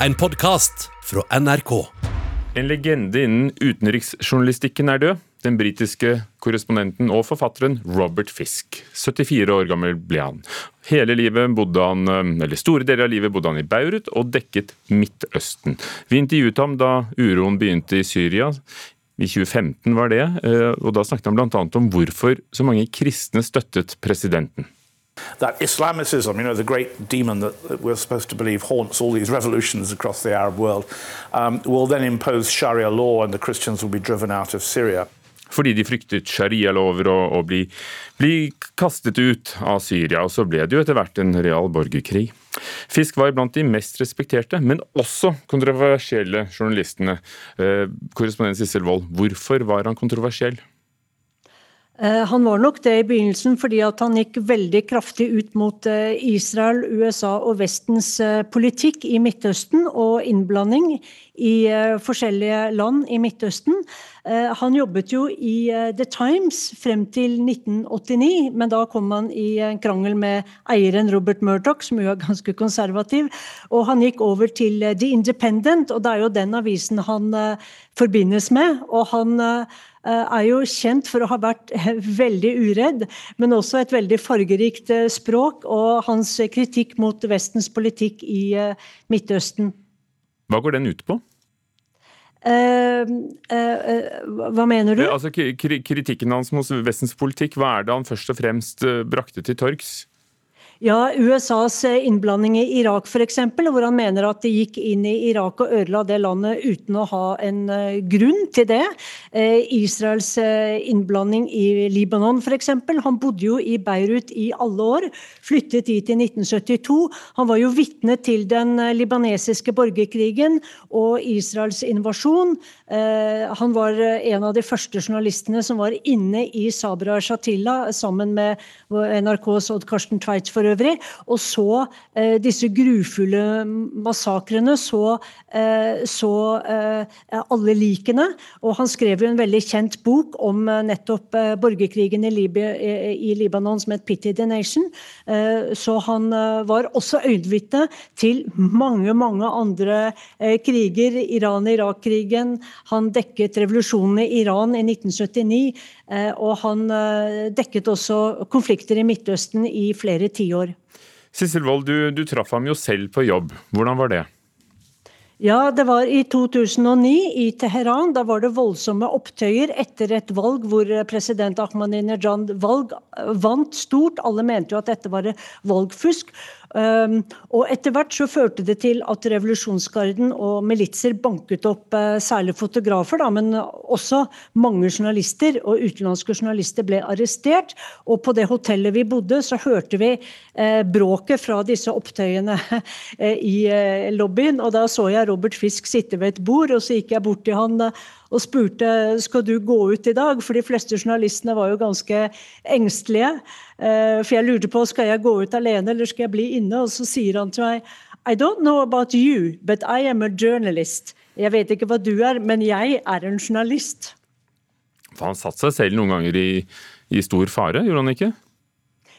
en podkast fra NRK. En legende innen utenriksjournalistikken er død. Den britiske korrespondenten og forfatteren Robert Fisk. 74 år gammel ble han. Hele livet bodde han, eller Store deler av livet bodde han i Beirut og dekket Midtøsten. Vi intervjuet ham da uroen begynte i Syria. I 2015 var det, eh, og da snakket han bl.a. om hvorfor så mange kristne støttet presidenten. That Islamicism, you know, the great demon that, we're supposed to believe haunts all these revolutions across the Arab world, um, will then impose Sharia law and the Christians will be driven out of Syria. Fordi de fryktet sharia-lover og, og bli, bli, kastet ut av Syria. Og så ble det jo etter hvert en real borgerkrig. Fisk var blant de mest respekterte, men også kontroversielle journalistene. Eh, korrespondent Sissel Wold, hvorfor var han kontroversiell? Eh, han var nok det i begynnelsen fordi han gikk veldig kraftig ut mot eh, Israel, USA og Vestens eh, politikk i Midtøsten og innblanding i forskjellige land i Midtøsten. Han jobbet jo i The Times frem til 1989, men da kom han i en krangel med eieren Robert Murdoch, som jo er ganske konservativ, og han gikk over til The Independent, og det er jo den avisen han forbindes med. og han er jo kjent for å ha vært veldig uredd, men også et veldig fargerikt eh, språk. Og hans kritikk mot Vestens politikk i eh, Midtøsten. Hva går den ut på? Uh, uh, uh, hva mener du? Altså, kritikken hans mot Vestens politikk, hva er det han først og fremst brakte til torgs? Ja, USAs eh, innblanding i Irak f.eks., hvor han mener at de gikk inn i Irak og ødela det landet uten å ha en eh, grunn til det. Eh, Israels innblanding i Libanon f.eks. Han bodde jo i Beirut i alle år, flyttet dit i 1972. Han var jo vitne til den libanesiske borgerkrigen og Israels invasjon. Han var en av de første journalistene som var inne i Sabra Shatila sammen med NRKs Odd Karsten Tveits for øvrig. Og så eh, disse grufulle massakrene, så, eh, så eh, alle likene. Og han skrev jo en veldig kjent bok om eh, nettopp eh, borgerkrigen i, Libya, i, Libanon som het 'Pity the Nation'. Så han var også øyenvitne til mange, mange andre kriger. Iran-Irak-krigen. Han dekket revolusjonen i Iran i 1979. Og han dekket også konflikter i Midtøsten i flere tiår. Sissel Wold, du, du traff ham jo selv på jobb. Hvordan var det? Ja, det var i 2009 i Teheran. Da var det voldsomme opptøyer etter et valg hvor president Ahmadinejad valg vant stort. Alle mente jo at dette var valgfusk. Um, og etter hvert så førte det til at revolusjonsgarden og militser banket opp uh, særlig fotografer, da, men også mange journalister og utenlandske journalister ble arrestert. Og på det hotellet vi bodde, så hørte vi uh, bråket fra disse opptøyene uh, i lobbyen. Og da så jeg Robert Fisk sitte ved et bord, og så gikk jeg bort til han og spurte skal du gå ut i dag, for de fleste journalistene var jo ganske engstelige. Eh, for jeg lurte på skal jeg gå ut alene eller skal jeg bli inne, og så sier han til meg I don't know about you, but I am a journalist. Jeg vet ikke hva du er, men jeg er en journalist. For han satte seg selv noen ganger i, i stor fare, gjorde han ikke?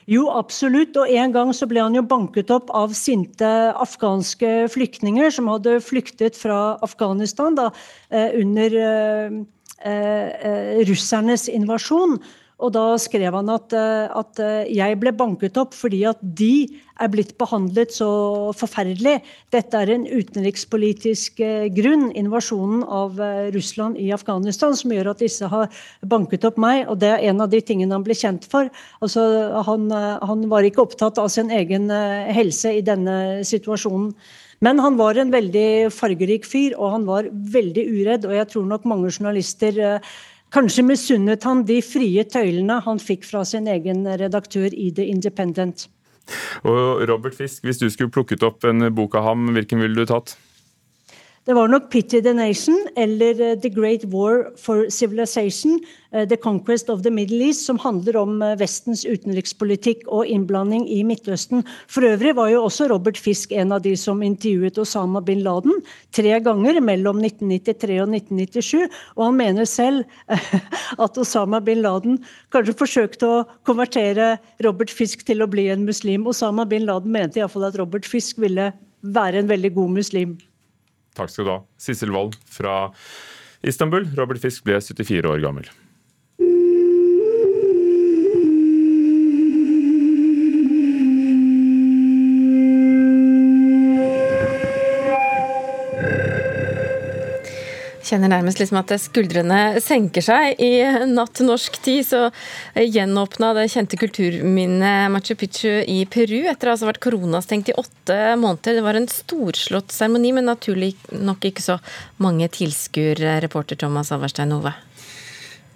Jo, absolutt. Og en gang så ble han jo banket opp av sinte afghanske flyktninger som hadde flyktet fra Afghanistan da, eh, under eh, eh, russernes invasjon. Og da skrev han at, eh, at, eh, jeg ble banket opp fordi at de er blitt behandlet så forferdelig. Dette er en utenrikspolitisk eh, grunn, invasjonen av Russland i Afghanistan, som gjør at disse har banket opp meg. Og det er en av de tingene han ble kjent for. Altså, han, han var ikke opptatt av sin egen helse i denne situasjonen. Men han var en veldig fargerik fyr, og han var veldig uredd. Og jeg tror nok mange journalister Kanskje misunnet han de frie tøylene han fikk fra sin egen redaktør i The Independent. Og Robert Fisk, hvis du skulle plukket opp en bok av ham, hvilken ville du tatt? Det var nok 'Pity the Nation' eller uh, 'The Great War for Civilization', uh, 'The Conquest of the Middle East', som handler om uh, Vestens utenrikspolitikk og innblanding i Midtøsten. For øvrig var jo også Robert Fisk en av de som intervjuet Osama bin Laden tre ganger mellom 1993 og 1997, og han mener selv at Osama bin Laden kanskje forsøkte å konvertere Robert Fisk til å bli en muslim. Osama bin Laden mente iallfall at Robert Fisk ville være en veldig god muslim. Takk skal du ha. Sissel Wold fra Istanbul. Robert Fisk ble 74 år gammel. Kjenner nærmest liksom at skuldrene senker seg. I natt norsk tid så gjenåpna det kjente kulturminnet Machu Picchu i Peru etter å ha vært koronastengt i åtte måneder. Det var en storslått seremoni, men naturlig nok ikke så mange tilskuere, reporter Thomas Averstein Ove.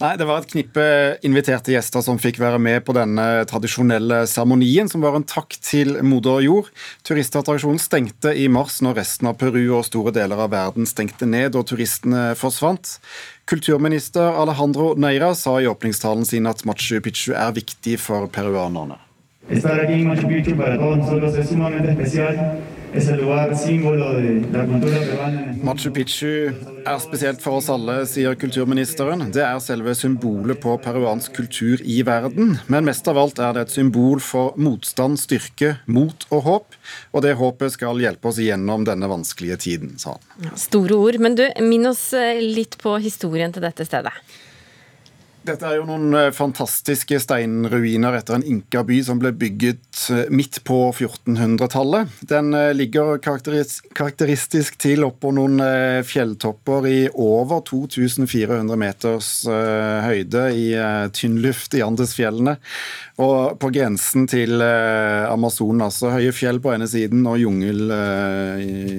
Nei, Det var et knippe inviterte gjester som fikk være med på denne tradisjonelle seremonien, som var en takk til moder jord. Turistattraksjonen stengte i mars når resten av Peru og store deler av verden stengte ned og turistene forsvant. Kulturminister Alejandro Neira sa i åpningstalen sin at Machu Picchu er viktig for peruanerne. Estar aquí en Machu Picchu para todos nosotros es sumamente especial. Machu Picchu er spesielt for oss alle, sier kulturministeren. Det er selve symbolet på peruansk kultur i verden. Men mest av alt er det et symbol for motstand, styrke, mot og håp. Og det håpet skal hjelpe oss gjennom denne vanskelige tiden, sa han. Store ord. Men du, minn oss eh, litt på historien til dette stedet. Dette er jo noen eh, fantastiske steinruiner etter en inkaby som ble bygget eh, midt på 1400-tallet. Den eh, ligger karakteristisk til oppå noen fjelltopper i over 2400 meters høyde i tynn luft i Andesfjellene. Og på grensen til Amazonas. Altså høye fjell på ene siden og jungel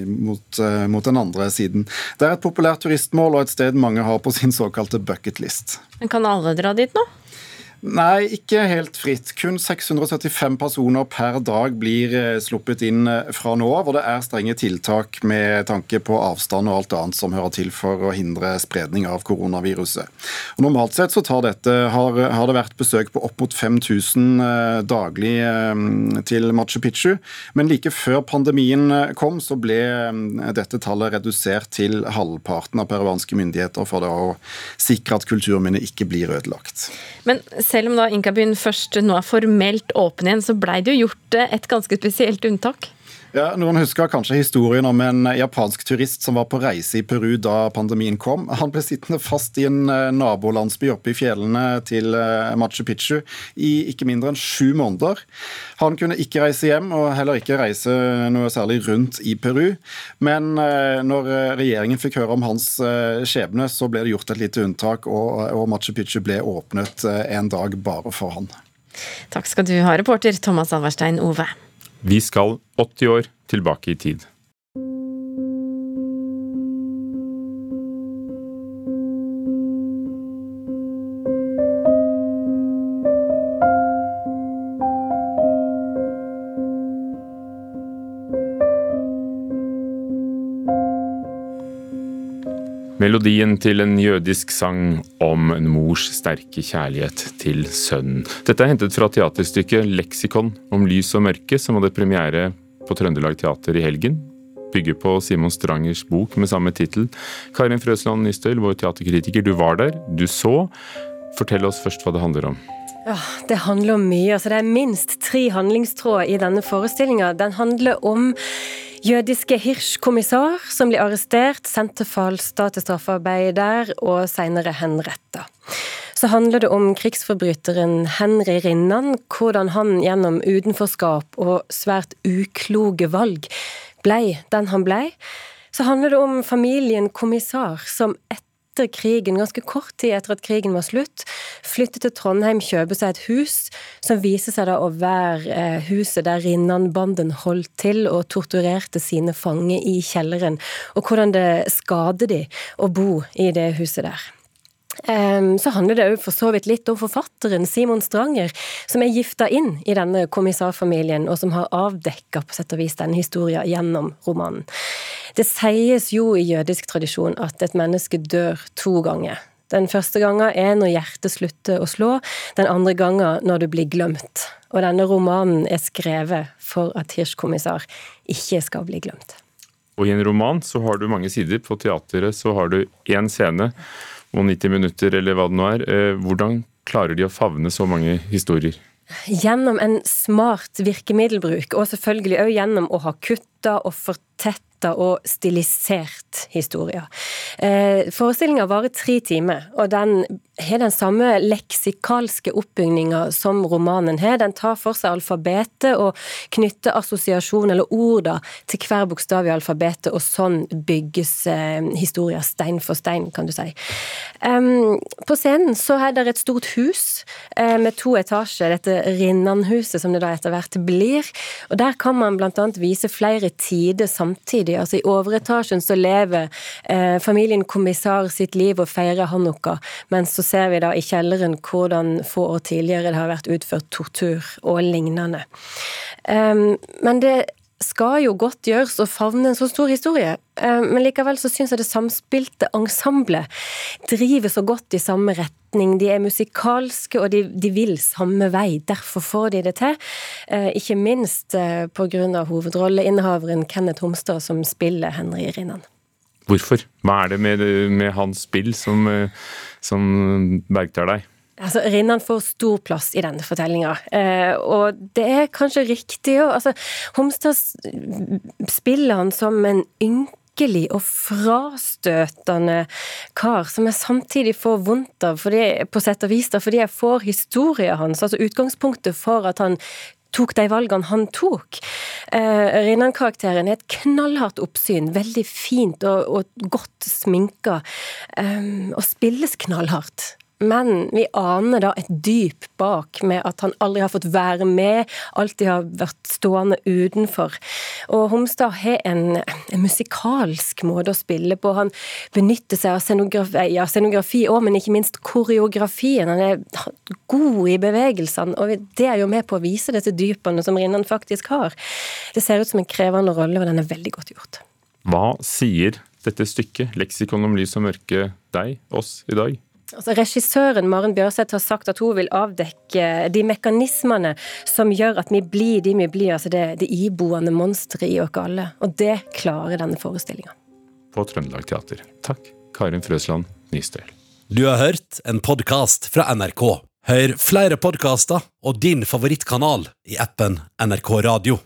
mot, mot den andre siden. Det er et populært turistmål og et sted mange har på sin såkalte bucketlist. Men kan alle dra dit nå? Nei, ikke helt fritt. Kun 675 personer per dag blir eh, sluppet inn eh, fra nå av. Og det er strenge tiltak med tanke på avstand og alt annet som hører til for å hindre spredning av koronaviruset. Og normalt sett så dette, har, har, det vært besøk på opp mot 5000 eh, daglig til Machu Picchu. Men like før pandemien kom, så ble dette tallet redusert til halvparten av peruanske myndigheter for å sikre at kulturminnet ikke blir ødelagt. Men selv om da Inkabyen først nå er formelt åpen igjen, så blei det jo gjort eh, et ganske spesielt unntak? Ja, Noen husker kanskje historien om en japansk turist som var på reise i Peru da pandemien kom. Han ble sittende fast i en eh, nabolandsby oppe i fjellene til eh, Machu Picchu i ikke mindre enn sju måneder. Han kunne ikke reise hjem og heller ikke reise noe særlig rundt i Peru. Men når regjeringen fikk høre om hans skjebne, så ble det gjort et lite unntak, og Machu Picchu ble åpnet en dag bare for han. Takk skal du ha, reporter Thomas Alverstein Ove. Vi skal 80 år tilbake i tid. Melodien til en jødisk sang om en mors sterke kjærlighet til sønnen. Dette er hentet fra teaterstykket 'Leksikon om lys og mørke', som hadde premiere på Trøndelag Teater i helgen. Bygger på Simon Strangers bok med samme tittel. Karin Frøsland Nystøyl, vår teaterkritiker, du var der, du så. Fortell oss først hva det handler om. Ja, Det handler om mye. altså Det er minst tre handlingstråder i denne forestillinga. Den handler om Jødiske Hirsch-kommissar som blir arrestert, sendt til Falstad til straffarbeid der, og senere henretta. Så handler det om krigsforbryteren Henry Rinnan, hvordan han gjennom utenforskap og svært ukloge valg blei den han blei. Så handler det om familien Kommissar, som etter etter krigen, ganske kort tid etter at krigen var slutt, flyttet til Trondheim, kjøpe seg et hus som viser seg da å være eh, huset der Rinnan-banden holdt til og torturerte sine fanger i kjelleren, og hvordan det skader de å bo i det huset der. Så handler det òg for så vidt litt om forfatteren Simon Stranger, som er gifta inn i denne kommissarfamilien, og som har avdekka på sett og vis denne historien gjennom romanen. Det sies jo i jødisk tradisjon at et menneske dør to ganger. Den første gangen er når hjertet slutter å slå, den andre gangen når du blir glemt. Og denne romanen er skrevet for at Hirsch-kommissar ikke skal bli glemt. Og i en roman så har du mange sider. På teateret så har du én scene og 90 minutter, eller hva det nå er. Eh, hvordan klarer de å favne så mange historier? Gjennom en smart virkemiddelbruk, og selvfølgelig òg gjennom å ha kutta og fortett og stilisert historie. Eh, Forestillinga varer tre timer, og den har den samme leksikalske oppbygninga som romanen har. Den tar for seg alfabetet og knytter assosiasjon eller ord til hver bokstav i alfabetet, og sånn bygges eh, historia stein for stein, kan du si. Um, på scenen så er det et stort hus eh, med to etasjer, dette Rinnanhuset som det da etter hvert blir. Og Der kan man annet vise flere tider samtidig. Altså I overetasjen så lever eh, familien Kommissar sitt liv og feirer hanukka, mens så ser vi da i kjelleren hvordan få år tidligere det har vært utført tortur og lignende. Um, men det skal jo godt gjøres å favne en så stor historie, men likevel så syns jeg det samspilte ensemblet driver så godt i samme retning. De er musikalske, og de, de, vil samme vei. Derfor får de det til. Ikke minst pga. hovedrolleinnehaveren Kenneth Homstad, som spiller Henry Rinnan. Hvorfor? Hva er det med, med hans spill som, som bergtar deg? Altså, Rinnan får stor plass i denne fortellinga, eh, og det er kanskje riktig òg. Altså, Homstad spiller han som en ynkelig og frastøtende kar, som jeg samtidig får vondt av, fordi, på sett og vis, da, fordi jeg får historien hans, altså utgangspunktet for at han tok de valgene han tok. Eh, Rinnan-karakteren er et knallhardt oppsyn, veldig fint og, og godt sminka, eh, og spilles knallhardt. Men vi aner da et dyp bak med at han aldri har fått være med, alltid har vært stående utenfor. Og Homstad har en, en musikalsk måte å spille på. Han benytter seg av scenografi, ja, scenografi også, men ikke minst koreografien. Han er god i bevegelsene, og det er jo med på å vise disse dypene som Rinnan faktisk har. Det ser ut som en krevende rolle, og den er veldig godt gjort. Hva sier dette stykket, 'Leksikon om lys og mørke', deg, oss, i dag? Altså, regissøren Maren Bjørseth har sagt at hun vil avdekke de mekanismene som gjør at vi blir de vi blir, altså det, det iboende monsteret i oss alle. Og det klarer denne forestillinga. På Trøndelag Teater. Takk, Karin Frøsland Nystøl. Du har hørt en podkast fra NRK. Hør flere podkaster og din favorittkanal i appen NRK Radio.